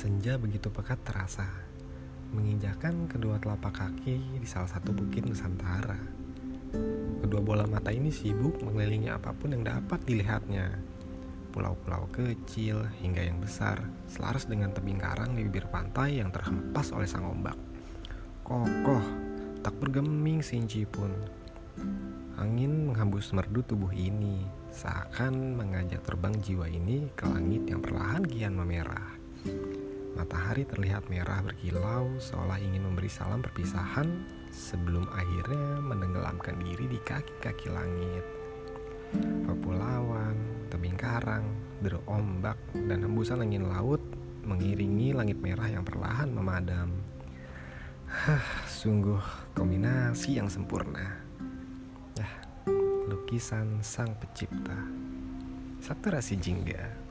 Senja begitu pekat terasa, menginjakan kedua telapak kaki di salah satu bukit Nusantara. Kedua bola mata ini sibuk mengelilingi apa pun yang dapat dilihatnya. Pulau-pulau kecil hingga yang besar, selaras dengan tebing karang di bibir pantai yang terhempas oleh sang ombak. Kokoh, tak bergeming sinci pun. Angin menghembus merdu tubuh ini, seakan mengajak terbang jiwa ini ke langit yang perlahan kian memerah. Matahari terlihat merah berkilau seolah ingin memberi salam perpisahan sebelum akhirnya menenggelamkan diri di kaki-kaki langit. Kepulauan, tebing karang, deru ombak, dan hembusan angin laut mengiringi langit merah yang perlahan memadam. Hah, sungguh kombinasi yang sempurna. Ya, lukisan sang pencipta. Satu rasi jingga.